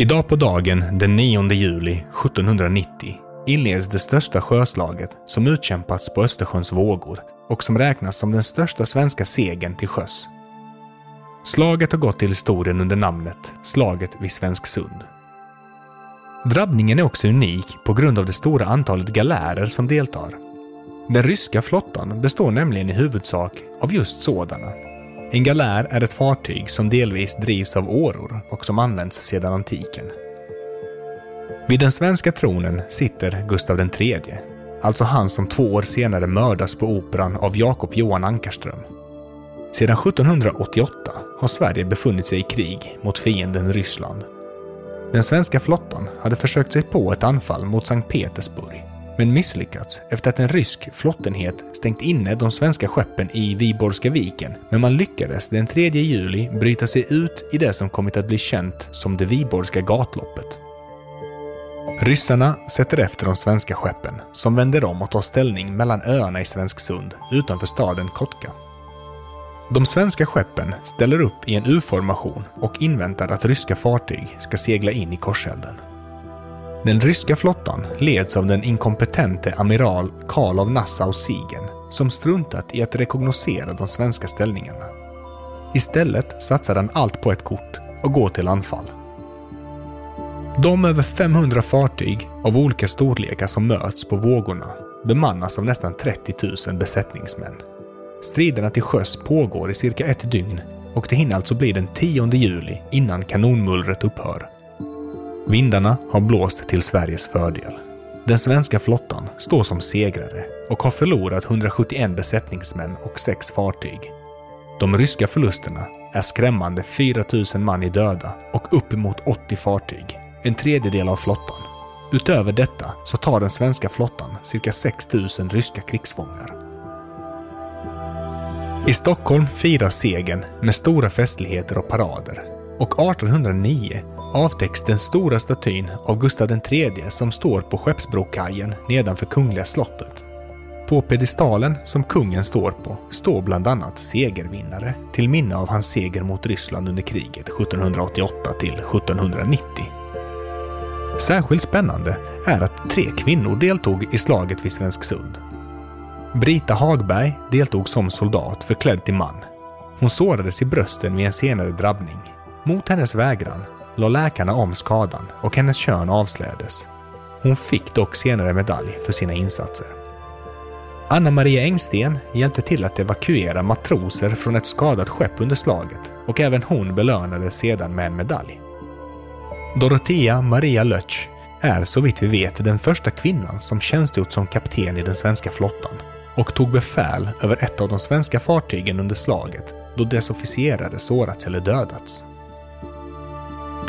Idag på dagen den 9 juli 1790 inleds det största sjöslaget som utkämpats på Östersjöns vågor och som räknas som den största svenska segern till sjöss. Slaget har gått till historien under namnet Slaget vid Svensksund. Drabbningen är också unik på grund av det stora antalet galärer som deltar. Den ryska flottan består nämligen i huvudsak av just sådana. En galär är ett fartyg som delvis drivs av åror och som används sedan antiken. Vid den svenska tronen sitter Gustav III, alltså han som två år senare mördas på Operan av Jakob Johan Ankarström. Sedan 1788 har Sverige befunnit sig i krig mot fienden Ryssland. Den svenska flottan hade försökt sig på ett anfall mot Sankt Petersburg, men misslyckats efter att en rysk flottenhet stängt inne de svenska skeppen i Viborgska viken, men man lyckades den 3 juli bryta sig ut i det som kommit att bli känt som det Viborgska gatloppet. Ryssarna sätter efter de svenska skeppen, som vänder om och tar ställning mellan öarna i Svensksund utanför staden Kotka. De svenska skeppen ställer upp i en U-formation och inväntar att ryska fartyg ska segla in i korselden. Den ryska flottan leds av den inkompetente amiral Karl av Nassau-Siegen som struntat i att rekognosera de svenska ställningarna. Istället satsar han allt på ett kort och går till anfall. De över 500 fartyg av olika storlekar som möts på vågorna bemannas av nästan 30 000 besättningsmän. Striderna till sjöss pågår i cirka ett dygn och det hinner alltså bli den 10 juli innan kanonmullret upphör. Vindarna har blåst till Sveriges fördel. Den svenska flottan står som segrare och har förlorat 171 besättningsmän och sex fartyg. De ryska förlusterna är skrämmande 4 000 man i döda och uppemot 80 fartyg, en tredjedel av flottan. Utöver detta så tar den svenska flottan cirka 6 000 ryska krigsfångar. I Stockholm firas segern med stora festligheter och parader. Och 1809 avtäcks den stora statyn av Gustav III som står på Skeppsbrokajen nedanför Kungliga slottet. På pedestalen som kungen står på står bland annat segervinnare till minne av hans seger mot Ryssland under kriget 1788 till 1790. Särskilt spännande är att tre kvinnor deltog i slaget vid Svensksund. Brita Hagberg deltog som soldat förklädd till man. Hon sårades i brösten vid en senare drabbning. Mot hennes vägran la läkarna om skadan och hennes kön avslöjades. Hon fick dock senare medalj för sina insatser. Anna Maria Engsten hjälpte till att evakuera matroser från ett skadat skepp under slaget och även hon belönades sedan med en medalj. Dorothea Maria Lötsch är så vitt vi vet den första kvinnan som tjänstgjort som kapten i den svenska flottan och tog befäl över ett av de svenska fartygen under slaget då dess officerare sårats eller dödats.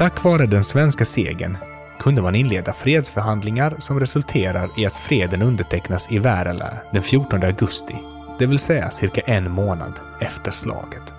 Tack vare den svenska segern kunde man inleda fredsförhandlingar som resulterar i att freden undertecknas i Värälä den 14 augusti, det vill säga cirka en månad efter slaget.